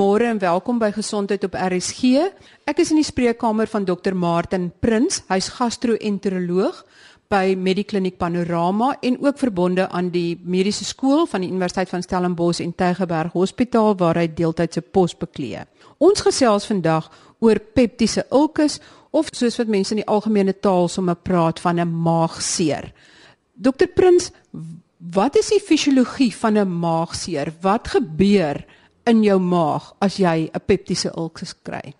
Goeiemôre en welkom by Gesondheid op RSG. Ek is in die spreekkamer van Dr. Martin Prins. Hy's gastro-enteroloog by Medikliniek Panorama en ook verbonde aan die mediese skool van die Universiteit van Stellenbosch en Tygerberg Hospitaal waar hy deeltydse pos beklee. Ons gesels vandag oor peptiese ulkus of soos wat mense in die algemene taal sommer praat van 'n maagseer. Dr. Prins, wat is die fisiologie van 'n maagseer? Wat gebeur in jou maag as jy 'n peptiese ulkus kry?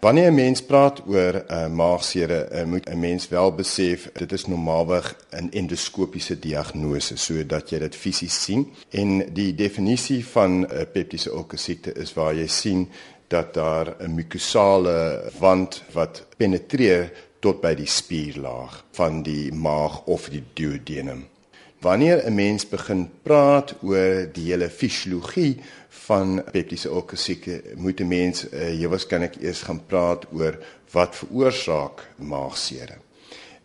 Wanneer 'n mens praat oor 'n uh, maagsere, uh, moet 'n mens wel besef dit is normaalweg 'n endoskopiese diagnose sodat jy dit fisies sien. En die definisie van 'n uh, peptiese ulkus siekte is waar jy sien dat daar 'n mukosale wand wat penetreer tot by die spierlaag van die maag of die duodenum. Wanneer 'n mens begin praat oor die hele fisiologie van peptiese ulkusieke, moet 'n mens uh, jy waarskynlik eers gaan praat oor wat veroorsaak maagsere.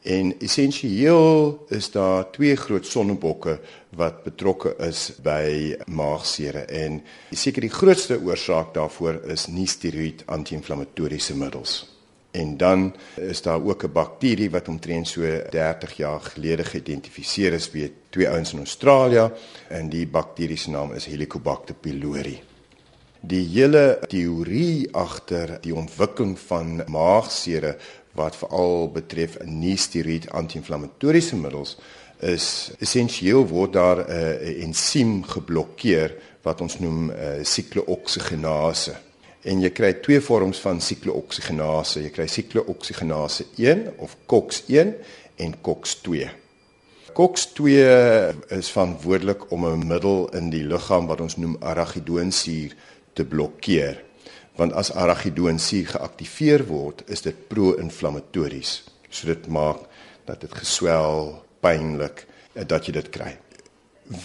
En essensieel is daar twee groot sonnebokke wat betrokke is by maagsere en seker die grootste oorsaak daarvoor is nie steroïd anti-inflammatoriese middels. En dan is daar ook 'n bakterie wat omtrent so 30 jaar gelede geïdentifiseer is by twee ouens in Australië en die bakterie se naam is Helicobacter pylori. Die hele teorie agter die ontwikkeling van maagsere wat veral betref nie-steroïd anti-inflammatoriese middels is essensieel word daar 'n ensiem geblokkeer wat ons noem siklooksigenase en jy kry twee vorms van siklooksigenase. Jy kry siklooksigenase 1 of COX1 en COX2. COX2 is verantwoordelik om 'n middel in die liggaam wat ons noem arachidoonsuur te blokkeer. Want as arachidoonsuur geaktiveer word, is dit pro-inflammatories. So dit maak dat dit geswel, pynlik, dat jy dit kry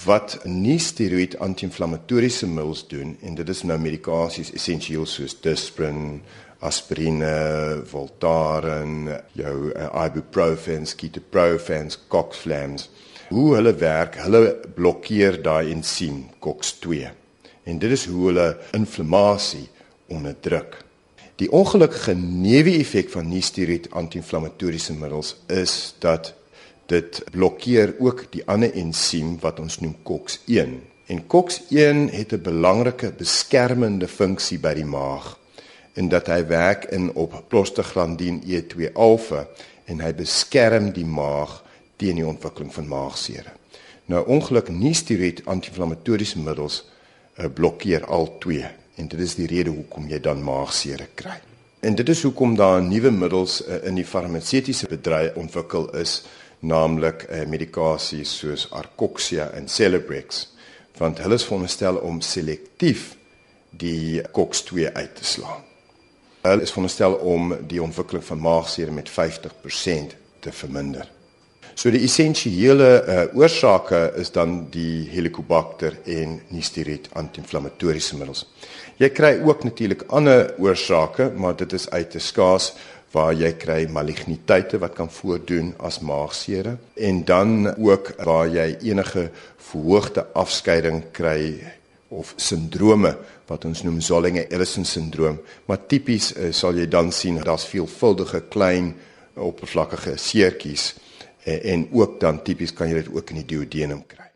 wat nie steroïd anti-inflammatoriese middels doen en dit is nou medikasies essensieel soos Disprin, aspirine, Voltaren, jou uh, ibuprofen, ketoprofen, coxflams. Hoe hulle werk, hulle blokkeer daai ensiem COX2. En dit is hoe hulle inflammasie onderdruk. Die ongelukkige neeweffek van nie steroïd anti-inflammatoriese middels is dat dit blokkeer ook die ander ensiem wat ons noem COX1. En COX1 het 'n belangrike beskermende funksie by die maag in dat hy werk in op prostaglandin E2 alfa en hy beskerm die maag teen die ontwikkeling van maagsere. Nou ongelukkig nie steroïd anti-inflammatoriese middels uh, blokkeer al twee en dit is die rede hoekom jy dan maagsere kry. En dit is hoekom daar nuwe middels uh, in die farmaseutiese bedryf ontwikkel is naamlik uh, medikasies soos Arcoxia en Celebrex want hulle is veronderstel om selektief die COX2 uit te slaan. Hulle is veronderstel om die ontwikkeling van maagsere met 50% te verminder. So die essensiële uh, oorsake is dan die Helicobacter en Neisseria anti-inflammatoriese middels. Jy kry ook natuurlik ander oorsake, maar dit is uit te skaars waar jy kry maligniteite wat kan voordoen as maagsere en dan ook waar jy enige verhoogde afskeiding kry of sindrome wat ons noem Zollinger-Ellison sindroom maar tipies uh, sal jy dan sien daar's veelvuldige klein oppervlakkige seertjies uh, en ook dan tipies kan jy dit ook in die duodenum kry.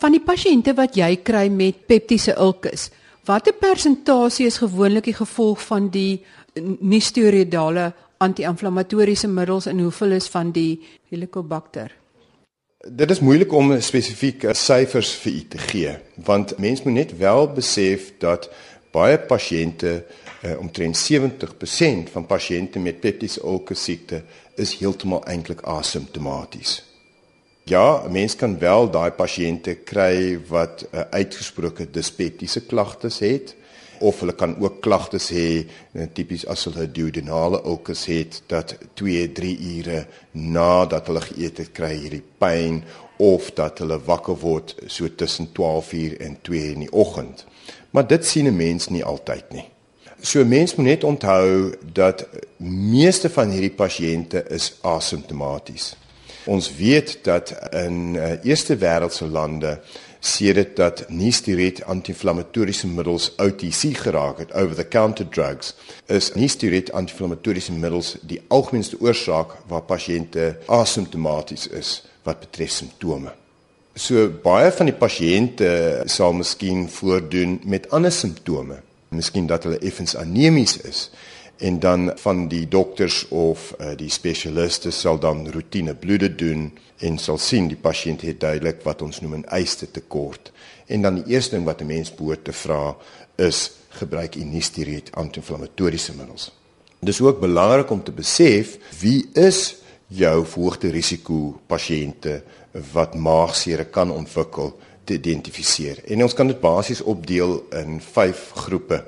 Van die pasiënte wat jy kry met peptiese ulkus, watter persentasie is gewoonlik die gevolg van die nie steroidale anti-inflammatoriese middels en hoeveel is van die Helicobacter? Dit is moeilik om spesifiek syfers vir u te gee, want mens moet net wel besef dat baie pasiënte uh, omtrent 70% van pasiënte met peptiese ulkus siekte is heeltemal eintlik asymptomaties. Ja, mens kan wel daai pasiënte kry wat uh, uitgesproke dispeptiese klagtes het of hulle kan ook klagtes hê eh, tipies as hulle duodenale ulkus het dat 2 3 ure nadat hulle geëet het kry hierdie pyn of dat hulle wakker word so tussen 12 uur en 2 in die oggend. Maar dit sien 'n mens nie altyd nie. So 'n mens moet net onthou dat meeste van hierdie pasiënte is asymptomaties. Ons weet dat in uh, eerste wêreldse lande sedert dat nie-steroïd anti-inflammatoriese middels OTC geraak het, over-the-counter drugs, is nie-steroïd anti-inflammatoriese middels die algemeenste oorsaak waar pasiënte asymptomaties is wat betref simptome. So baie van die pasiënte sal miskien voordoen met ander simptome, miskien dat hulle effens anemies is en dan van die dokters of uh, die spesialiste sal dan rotine bloede doen en sal sien die pasiënt het duidelik wat ons noem 'n yster tekort. En dan die eerste ding wat 'n mens behoort te vra is gebruik steroïd anti-inflammatoriese middels. Dit is ook belangrik om te besef wie is jou verhoogde risiko pasiënte wat maagseer kan ontwikkel te identifiseer. En ons kan dit basies opdeel in 5 groepe.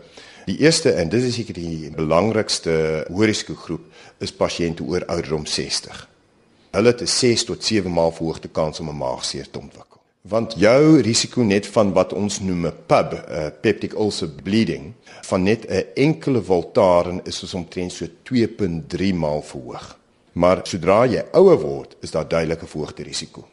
Die eerste en dit is seker die belangrikste hoërisikogroep is pasiënte oor ouderdom 60. Hulle het 'n 6 tot 7 maal verhoogde kans om 'n maagseer te ontwikkel. Want jou risiko net van wat ons noem 'n PUB, 'n peptic ulcer bleeding, van net 'n enkele Voltaren is soos omtrent so 2.3 maal verhoog. Maar sodra jy ouer word, is daar duidelike verhoogde risiko.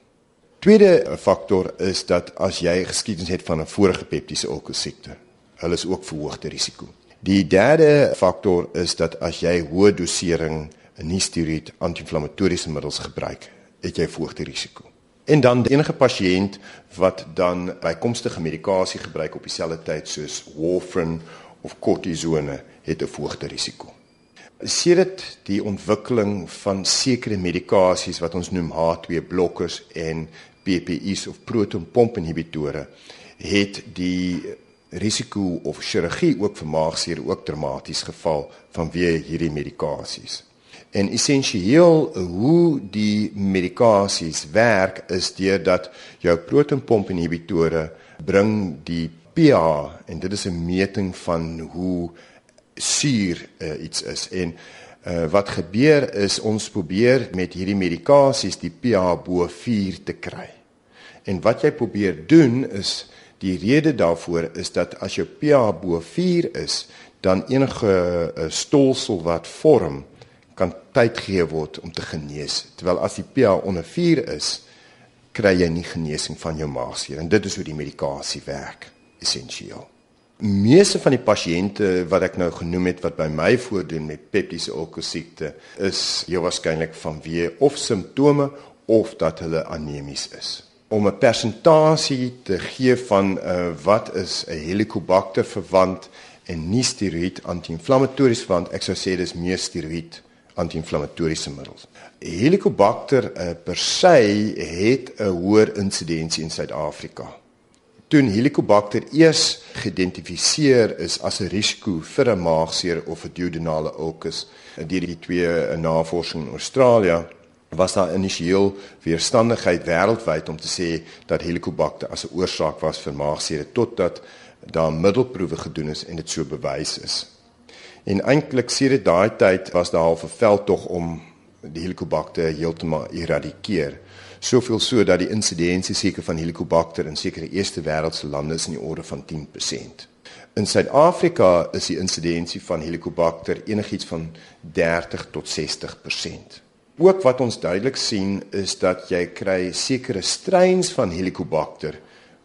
Tweede faktor is dat as jy geskiedenis het van 'n vorige peptiese ulcer siekte, hulle is ook verhoogde risiko. Die derde faktor is dat as jy hoë dosering nie steroïd anti-inflammatoriese middels gebruik, het jy verhoogde risiko. En dan enige pasiënt wat dan bykomstige medikasie gebruik op dieselfde tyd soos warfarin of kortisone, het 'n verhoogde risiko. Sedert die ontwikkeling van sekere medikasies wat ons noem H2 blokkers en PPI's of protonpomp-inhibitore, het die risiko of chirurgie ook vir maagseer ook dramaties geval vanweë hierdie medikasies. En essensieel hoe die medikasies werk is deurdat jou protonpomp inhibitore bring die pH en dit is 'n meting van hoe suur uh, iets is en uh, wat gebeur is ons probeer met hierdie medikasies die pH bo 4 te kry. En wat jy probeer doen is Die rede daarvoor is dat as jou pH bo 4 is, dan enige uh, stolsel wat vorm kan tyd gee word om te genees. Terwyl as die pH onder 4 is, kry jy nie genesing van jou maagseer en dit is hoe die medikasie werk essensieel. Meeste van die pasiënte wat ek nou genoem het wat by my voordoen met peptiese ulkusiekte is heel waarskynlik vanweë of simptome of dat hulle anemies is om 'n persentasie te gee van uh, wat is 'n helicobacter verwant en nie steroïd anti-inflammatories verwant ek sou sê dis meer steroïd anti-inflammatoriese middels. Helicobacter uh, per se het 'n hoër insidensie in Suid-Afrika. Toe Helicobacter eers geïdentifiseer is as 'n risiko vir 'n maagseer of 'n duodenale ulcus deur die twee navorsing in Australië was daar initieel weerstandigheid wêreldwyd om te sê dat helicobacter as 'n oorsaak was vir maagseer totdat daar middelproewe gedoen is en dit so bewys is. En eintlik sedert daai tyd was daar al 'n veldtog om die helicobacter heeltemal eradikeer. Soveel so dat die insidensie seker van helicobacter in sekere eerste wêreldse lande is in die orde van 10%. In Suid-Afrika is die insidensie van helicobacter enigiets van 30 tot 60%. Ook wat ons duidelik sien is dat jy kry sekere strains van Helicobacter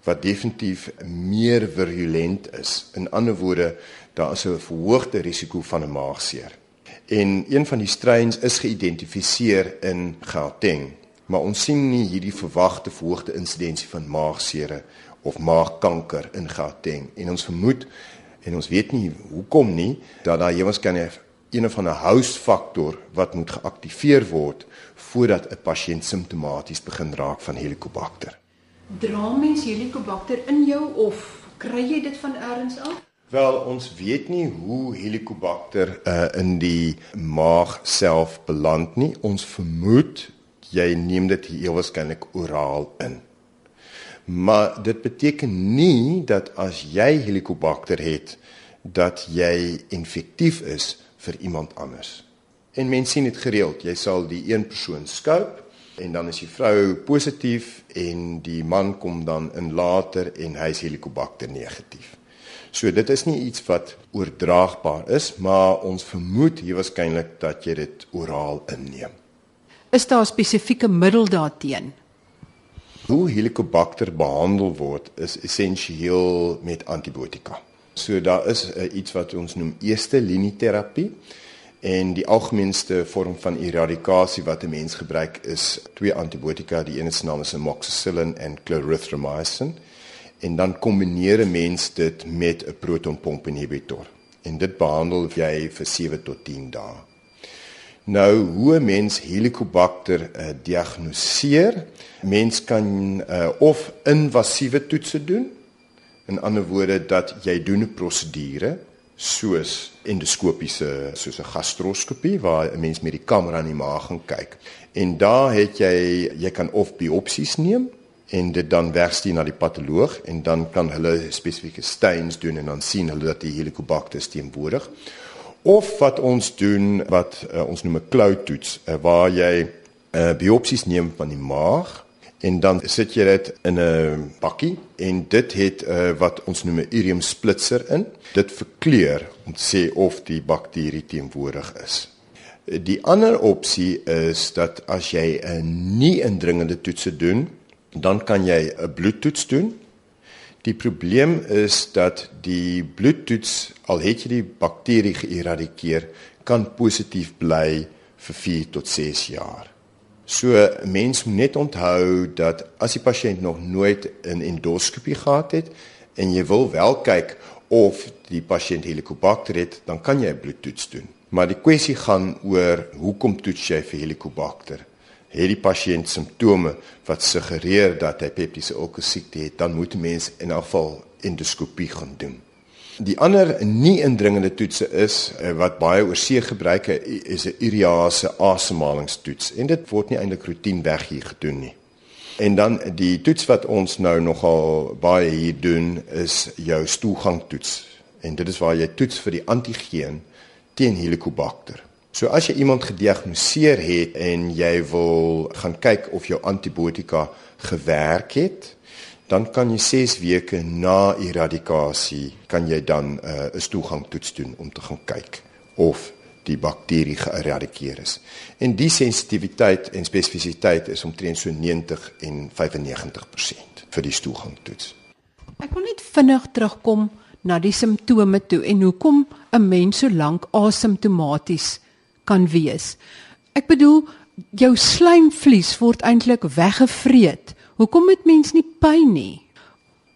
wat definitief meer virulent is. In ander woorde, daar is 'n verhoogde risiko van 'n maagseer. En een van die strains is geïdentifiseer in Gauteng, maar ons sien nie hierdie verwagte verhoogde insidensie van maagseere of maagkanker in Gauteng en ons vermoed en ons weet nie hoekom nie dat daar ewens kan een van 'n house faktor wat moet geaktiveer word voordat 'n pasiënt simptomaties begin raak van helicobacter. Dra mens helicobacter in jou of kry jy dit van elders af? Wel, ons weet nie hoe helicobacter uh, in die maag self beland nie. Ons vermoed jy neem dit heel waarskynlik oraal in. Maar dit beteken nie dat as jy helicobacter het dat jy infektief is vir iemand anders. En mense sien dit gereeld. Jy sal die een persoon skoop en dan is die vrou positief en die man kom dan in later en hy is helicobacter negatief. So dit is nie iets wat oordraagbaar is, maar ons vermoed hier waarskynlik dat jy dit oraal inneem. Is daar 'n spesifieke middel daarteen? Hoe Helicobacter behandel word is essensieel met antibiotika. So daar is uh, iets wat ons noem eerste linie terapie en die algemeenste vorm van eradikasie wat 'n mens gebruik is twee antibiotika, die een se naam is amoxicillin en clarithromycin en dan kombineer 'n mens dit met 'n protonpomp inhibitor en dit behandel jy vir 7 tot 10 dae. Nou hoe 'n mens Helicobacter uh, diagnoseer? Mens kan uh, of invasiewe toetse doen In ander woorde dat jy doen 'n prosedure soos endoskopiese soos 'n gastroskopie waar 'n mens met die kamera in die maag gaan kyk. En daar het jy jy kan of biopsies neem en dit dan wegstuur na die patoloog en dan kan hulle spesifieke stains doen en dan sien hulle dat die Helicobacter teenwoordig. Of wat ons doen wat uh, ons noem 'n cloud toets uh, waar jy uh, biopsies neem van die maag en dan sit jy dit in 'n bakkie en dit het uh, wat ons noem 'n urium splitser in. Dit verkleur om te sê of die bakterie teenwoordig is. Die ander opsie is dat as jy 'n nie indringende toetse doen, dan kan jy 'n bloedtoets doen. Die probleem is dat die bloedtoets al het jy die bakterie geëradikeer, kan positief bly vir 4 tot 6 jaar. So mens moet net onthou dat as die pasiënt nog nooit 'n endoskopie gehad het en jy wil wel kyk of die pasiënt Helicobacter het, dan kan jy 'n bloedtoets doen. Maar die kwessie gaan oor hoekom toets jy vir Helicobacter? Het die pasiënt simptome wat suggereer dat hy peptiese ulkus siekte het, dan moet mens in elk geval endoskopie gaan doen. Die ander nie indringende toetse is eh, wat baie oorsee gebruik is 'n urease asemhalingstoets en dit word nie eintlik roetine hier gedoen nie. En dan die toets wat ons nou nogal baie hier doen is jou stoelgangtoets. En dit is waar jy toets vir die antigeen teen Helicobacter. So as jy iemand gediagnoseer het en jy wil gaan kyk of jou antibiotika gewerk het, dan kan jy 6 weke na eradikasie kan jy dan uh, 'n uh, stoelgangtoets doen om te gaan kyk of die bakterie geëradikeer is. En die sensitiwiteit en spesifisiteit is omtrent so 90 en 95% vir die stoelgangtoets. Ek wil net vinnig terugkom na die simptome toe en hoekom 'n mens so lank asymptomaties kan wees. Ek bedoel jou slijmvlies word eintlik weggevreet Hoekom het mens nie pyn nie?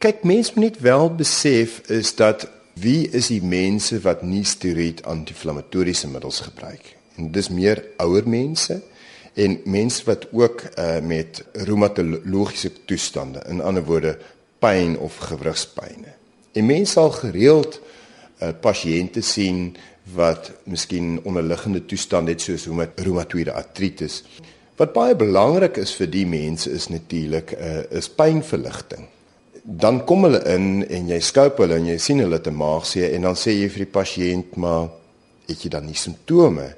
Kyk, mens moet net wel besef is dat wie is die mense wat nie steroïd anti-inflammatoriese middels gebruik? En dis meer ouer mense en mense wat ook uh, met reumatologiese toestande, in ander woorde pyn of gewrigspyne. En mense sal gereeld uh, pasiënte sien wat miskien onderliggende toestande het soos reumatoïde artritis Wat baie belangrik is vir die mense is natuurlik 'n uh, eh, is pynverligting. Dan kom hulle in en jy skoop hulle en jy sien hulle te maagseer en dan sê jy vir die pasiënt maar het jy dan nie simptome?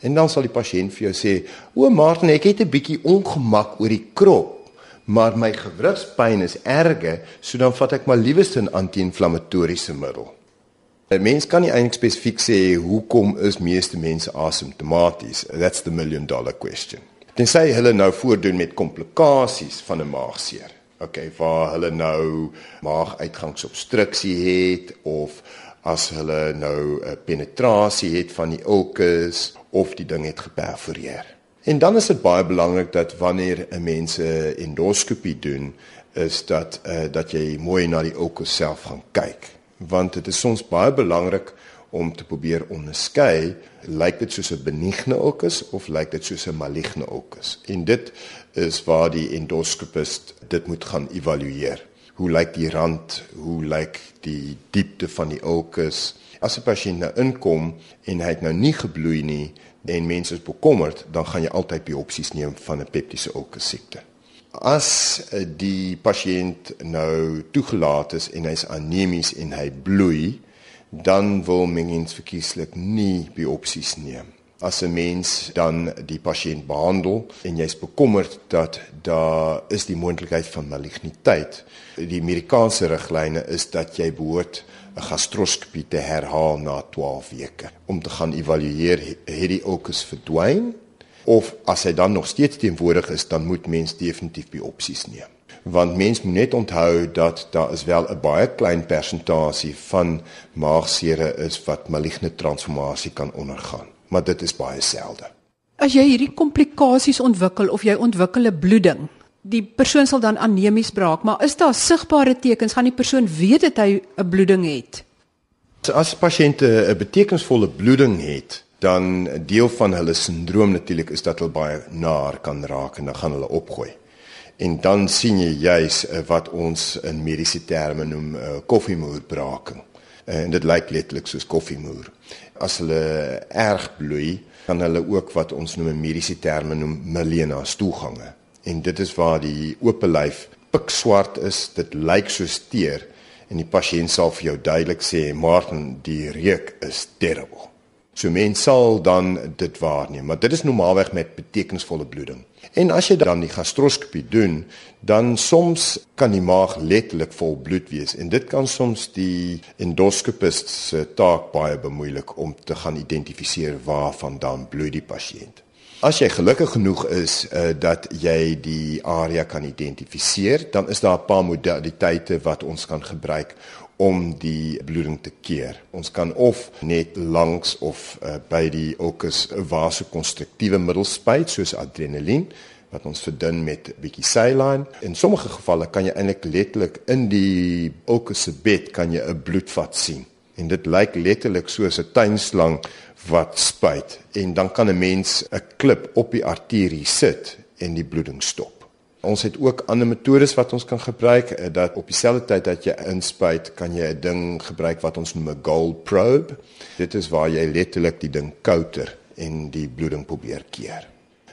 En dan sal die pasiënt vir jou sê: "O Martin, ek het 'n bietjie ongemak oor die krop, maar my gewrigspyn is erge, so dan vat ek maar liewes 'n anti-inflammatoriese middel." 'n Mens kan nie eintlik spesifiek sê hoekom is meeste mense asymptomaties. That's the million dollar question tensy hulle nou voordoen met komplikasies van 'n maagseer. Okay, waar hulle nou maaguitgangsobstruksie het of as hulle nou 'n penetrasie het van die ulkus of die ding het geperforeer. En dan is dit baie belangrik dat wanneer 'n mens 'n endoskopie doen, is dat uh, dat jy mooi na die ulkus self gaan kyk, want dit is soms baie belangrik om te probeer onderskei, lyk dit soos 'n benigne ulkus of lyk dit soos 'n maligne ulkus? En dit is waar die endoskopist dit moet gaan evalueer. Hoe lyk die rand? Hoe lyk die diepte van die ulkus? As 'n pasiënt nou inkom en hy het nou nie gebloei nie en mense is bekommerd, dan gaan jy altyd biopsies neem van 'n peptiese ulkus siekte. As eh, die pasiënt nou toegelaat is en hy's anemies en hy bloei, dan wil mens verkieslik nie biopsies neem. As 'n mens dan die pasiënt behandel en jy's bekommerd dat daar is die moontlikheid van maligniteit, die Amerikaanse riglyne is dat jy behoort 'n gastroskopie te herhaal na 12 weke om te gaan evalueer het die ulkus verdwyn of as hy dan nog steeds teenwoordig is, dan moet mens definitief biopsies neem. Want mens moet net onthou dat daar is wel 'n baie klein persentasie van maagsere is wat maligne transformasie kan ondergaan, maar dit is baie selde. As jy hierdie komplikasies ontwikkel of jy ontwikkel 'n bloeding, die persoon sal dan anemies raak, maar is daar sigbare tekens gaan die persoon weet dat hy 'n bloeding het? As pasiënte 'n betekenisvolle bloeding het, dan deel van hulle sindroom natuurlik is dat hulle baie naar kan raak en dan gaan hulle opgooi. En dan sien jy juis uh, wat ons in mediese terme noem uh, koffiemoerbraking. Uh, en dit lyk letterlik soos koffiemoer. As hulle erg bloei, kan hulle ook wat ons noem in mediese terme noem melena stoelgange. En dit is waar die oop lyf pikswart is, dit lyk soos teer en die pasiënt sal vir jou duidelik sê, "Martin, die reuk is terrible." So mens sal dan dit waarneem, maar dit is normaalweg met betekenisvolle bloeding. En as jy dan die gastroskopie doen, dan soms kan die maag letterlik vol bloed wees en dit kan soms die endoskopist se taak baie bemoeilik om te gaan identifiseer waarvandaan bloed die pasiënt. As jy gelukkig genoeg is uh, dat jy die area kan identifiseer, dan is daar 'n paar modaliteite wat ons kan gebruik om die bloeding te keer. Ons kan of net langs of uh, by die okus vasokonstruktiewe middels spuit soos adrenalien wat ons verdun met 'n bietjie saline. In sommige gevalle kan jy eintlik letterlik in die okus se bed kan jy 'n bloedvat sien. En dit lyk letterlik soos 'n tuinslang wat spuit en dan kan 'n mens 'n klip op die arterie sit en die bloeding stop. Ons het ook ander metodes wat ons kan gebruik eh, dat op dieselfde tyd dat jy inspuit, kan jy 'n ding gebruik wat ons noem 'n gold probe. Dit is waar jy letterlik die ding kouter en die bloeding probeer keer.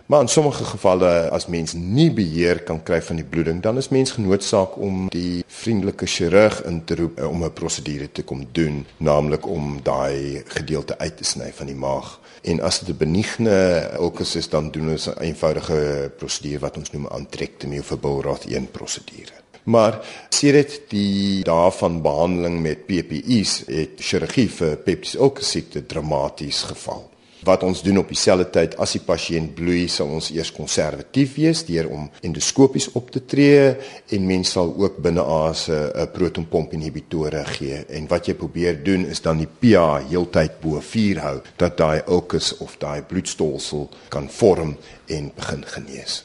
Maar in sommige gevalle as mens nie beheer kan kry van die bloeding, dan is mens genoodsaak om die vriendelike chirurg in te roep eh, om 'n prosedure te kom doen, naamlik om daai gedeelte uit te sny van die maag. En as dit 'n benigne ulkus is, dan doen ons 'n eenvoudige prosedure wat ons noem antrektomie of 'n Billroth 1 prosedure. Maar sedert die daarvan behandeling met PPI's het chirurgie vir peptiese ulkus siekte dramaties geval wat ons doen op dieselfde tyd as die pasiënt bloei sal ons eers konservatief wees deur om endoskopies op te tree en mens sal ook binne aas 'n protonpomp inhibitore gee en wat jy probeer doen is dan die pH heeltyd bo 4 hou dat daai ulkus of daai bloedstolsel kan vorm en begin genees.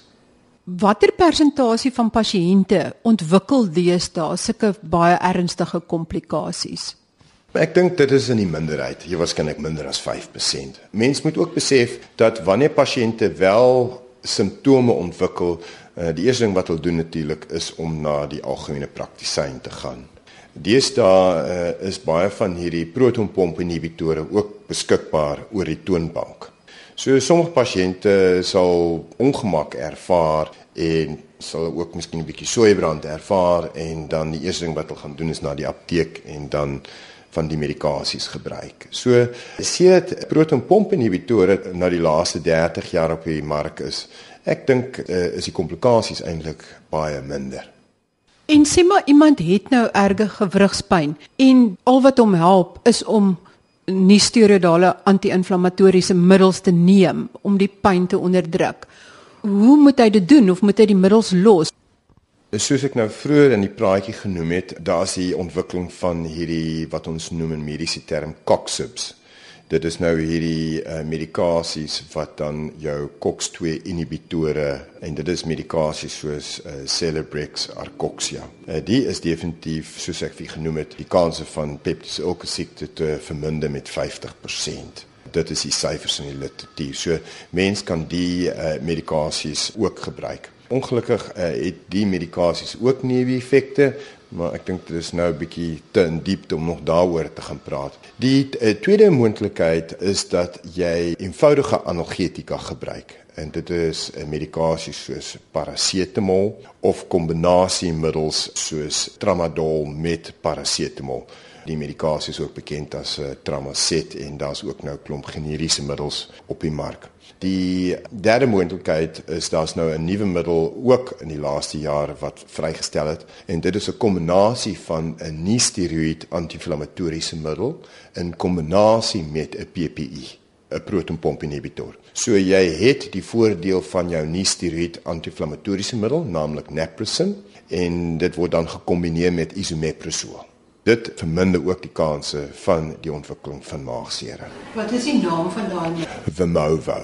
Watter persentasie van pasiënte ontwikkel deesdae sulke baie ernstige komplikasies? Ek dink dit is in die minderheid, hier waarskynlik minder as 5%. Mens moet ook besef dat wanneer pasiënte wel simptome ontwikkel, uh, die eerste ding wat hulle doen natuurlik is om na die algemene praktisyn te gaan. Deesdae uh, is baie van hierdie protonpomp inhibitore ook beskikbaar oor die toonbank. So sommige pasiënte sal ongemak ervaar en sal ook miskien 'n bietjie soeibrand ervaar en dan die eerste ding wat hulle gaan doen is na die apteek en dan van die medikasies gebruik. So sedert protonpomp inhibitore na die laaste 30 jaar op die mark is, ek dink uh, is die komplikasies eintlik baie minder. En sê maar iemand het nou erge gewrigspyn en al wat hom help is om nie steroidale anti-inflammatoriese middels te neem om die pyn te onderdruk. Hoe moet hy dit doen of moet hy die middels los? Soos ek nou vroeër in die praatjie genoem het, daar's die ontwikkeling van hierdie wat ons noem in mediese term coxibs. Dit is nou hierdie uh, medikasies wat dan jou COX-2 inhibitore en dit is medikasies soos uh, Celebrex, Arcoxia. Uh, die is definitief soos ek vir genoem het, die kanse van peptiese ulkusiekte te verminder met 50%. Dit is die syfers in die literatuur. So mense kan die uh, medikasies ook gebruik. Ongelukkig uh, het die medikasies ook neeweffekte, maar ek dink dit is nou 'n bietjie te in diepte om nog daaroor te gaan praat. Die uh, tweede moontlikheid is dat jy eenvoudige analgetika gebruik en dit is 'n uh, medikasie soos parasetamol of kombinasiemiddels soos tramadol met parasetamol. Die medikasie is ook bekend as uh, Tramacet en daar's ook nou klomp generiese middels op die mark. Die derde moontlikheid is daar's nou 'n nuwe middel ook in die laaste jare wat vrygestel het en dit is 'n kombinasie van 'n nie-steroïd anti-inflammatoriese middel in kombinasie met 'n PPI. 'n protonpomp inhibitor. So jy het die voordeel van jou nie-steroïd anti-inflammatoriese middel, naamlik naproxen, en dit word dan gekombineer met isomeprazole. Dit verminder ook die kanse van die ontwikkeling van maagsere. Wat is die naam van daai? Vimovo.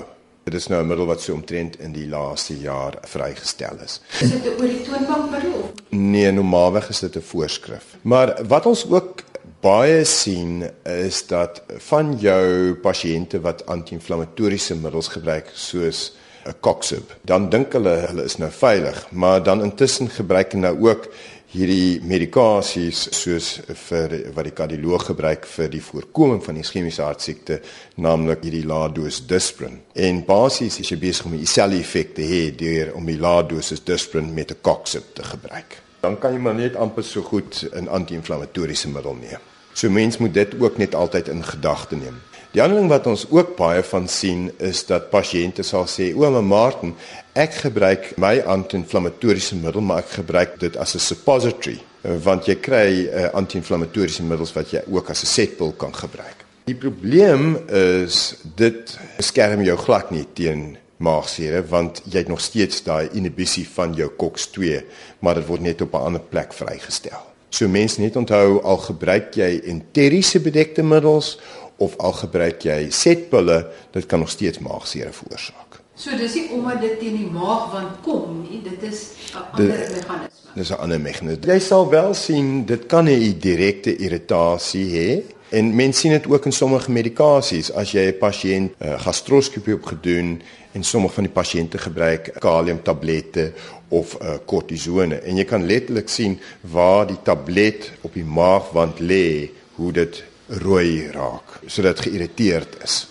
Dit is nou 'n middel wat so omtrent in die laaste jaar vrygestel is. Is dit 'n oor die toonbankmiddel? Nee, normaalweg is dit 'n voorskrif. Maar wat ons ook baie sien is dat van jou pasiënte wat anti-inflammatoriese middels gebruik soos 'n Coxib, dan dink hulle hulle is nou veilig, maar dan intussen gebruik hulle nou ook hierdie medikasies soos vir wat die kardioloog gebruik vir die voorkoming van iskemiese hartsiekte, naamlik hierdie lae dosis Disprin. En basies is jy besig om dieselfde effek te hê deur om die lae dosis Disprin met 'n Coxib te gebruik. Dan kan jy maar net amper so goed 'n anti-inflammatoriese middel neem. So mens moet dit ook net altyd in gedagte neem. Die ander ding wat ons ook baie van sien is dat pasiënte sal sê, "O, my Martin, ek gebruik my anti-inflammatoriese middel, maar ek gebruik dit as 'n suppository, want jy kry uh, anti-inflammatoriese middels wat jy ook as 'n setpil kan gebruik." Die probleem is dit beskerm jou glad nie teen maagsere want jy het nog steeds daai inhibisie van jou COX-2, maar dit word net op 'n ander plek vrygestel. So mense net onthou al gebruik jy enteriese bedekte middels of al gebruik jy setpille, dit kan nog steeds maagsere veroorsaak. So dis nie omdat dit teen die maagwand kom nie, dit is 'n ander meganisme. Dis 'n ander meganisme. Jy sal wel sien dit kan 'n direkte irritasie hê. En mense sien dit ook in sommige medikasies as jy 'n pasiënt uh, gastroskopie opgedoen en sommige van die pasiënte gebruik kaliumtablette of uh, kortisone en jy kan letterlik sien waar die tablet op die maagwand lê hoe dit rooi raak sodat geïrriteerd is.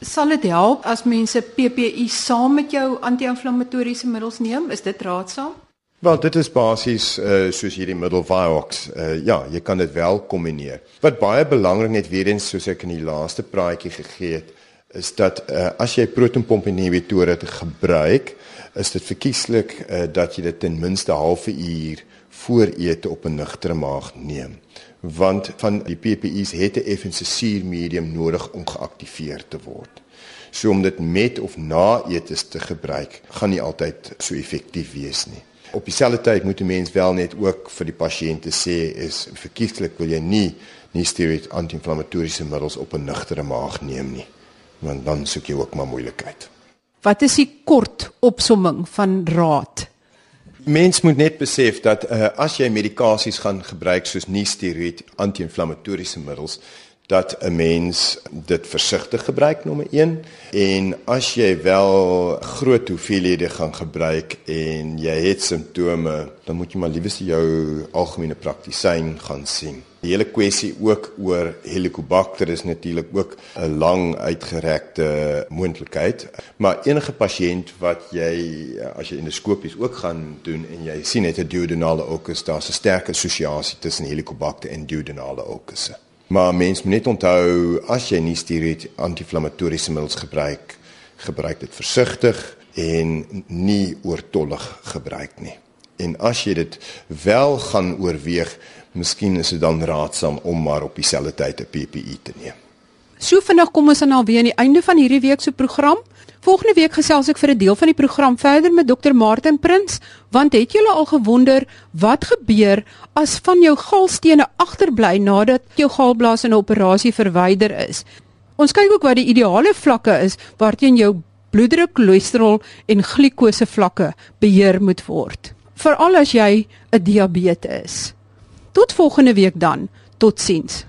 Sal dit help as mense PPI saam met jou anti-inflammatoriese middels neem? Is dit raadsaam? Wel, dit is basies uh, soos hierdie middel Vioxx. Uh, ja, jy kan dit wel kombineer. Wat baie belangrik net weer eens soos ek in die laaste praatjie gegee het, is dat uh, as jy protonpomp inhibitore gebruik, is dit verkieslik uh, dat jy dit ten minste 'n halfe uur voor ete op 'n nugtere maag neem want van die PPI's het 'n effense suurmedium nodig om geaktiveer te word. So om dit met of na etes te gebruik, gaan nie altyd so effektief wees nie. Op dieselfde tyd moet 'n mens wel net ook vir die pasiënte sê is verkieslik wil jy nie nie steroid anti-inflammatoriese middels op 'n nugtere maag neem nie, want dan soek jy ook maar moeilikheid. Wat is die kort opsomming van raad Mens moet net besef dat uh, as jy medikasies gaan gebruik soos nie-steroïd anti-inflammatoriese middels dat 'n mens dit versigtig gebruik nommer 1 en as jy wel groot hoeveelhede gaan gebruik en jy het simptome dan moet jy maar liewes jou algemene praktisyn gaan sien. Die hele kwessie ook oor Helicobacter is natuurlik ook 'n lang uitgerekte moontlikheid, maar enige pasiënt wat jy as jy endoskopies ook gaan doen en jy sien het 'n duodenale okus, daar's 'n sterk assosiasie tussen Helicobacter en duodenale okusse. Maar mens moet net onthou as jy nie steroïd anti-inflammatoriese middels gebruik, gebruik dit versigtig en nie oortollig gebruik nie. En as jy dit wel gaan oorweeg, miskien is dit dan raadsaam om maar op dieselfde tyd 'n PPI te neem. So vinnig kom ons dan alweer aan die einde van hierdie week se program. Volgende week gesels ek vir 'n deel van die program verder met Dr. Martin Prins, want het julle al gewonder wat gebeur as van jou galstene agterbly nadat jou galblaas in 'n operasie verwyder is? Ons kyk ook wat die ideale vlakke is waarteen jou bloeddruk, cholesterol en glikose vlakke beheer moet word. Veral as jy 'n diabetes is. Tot volgende week dan. Totsiens.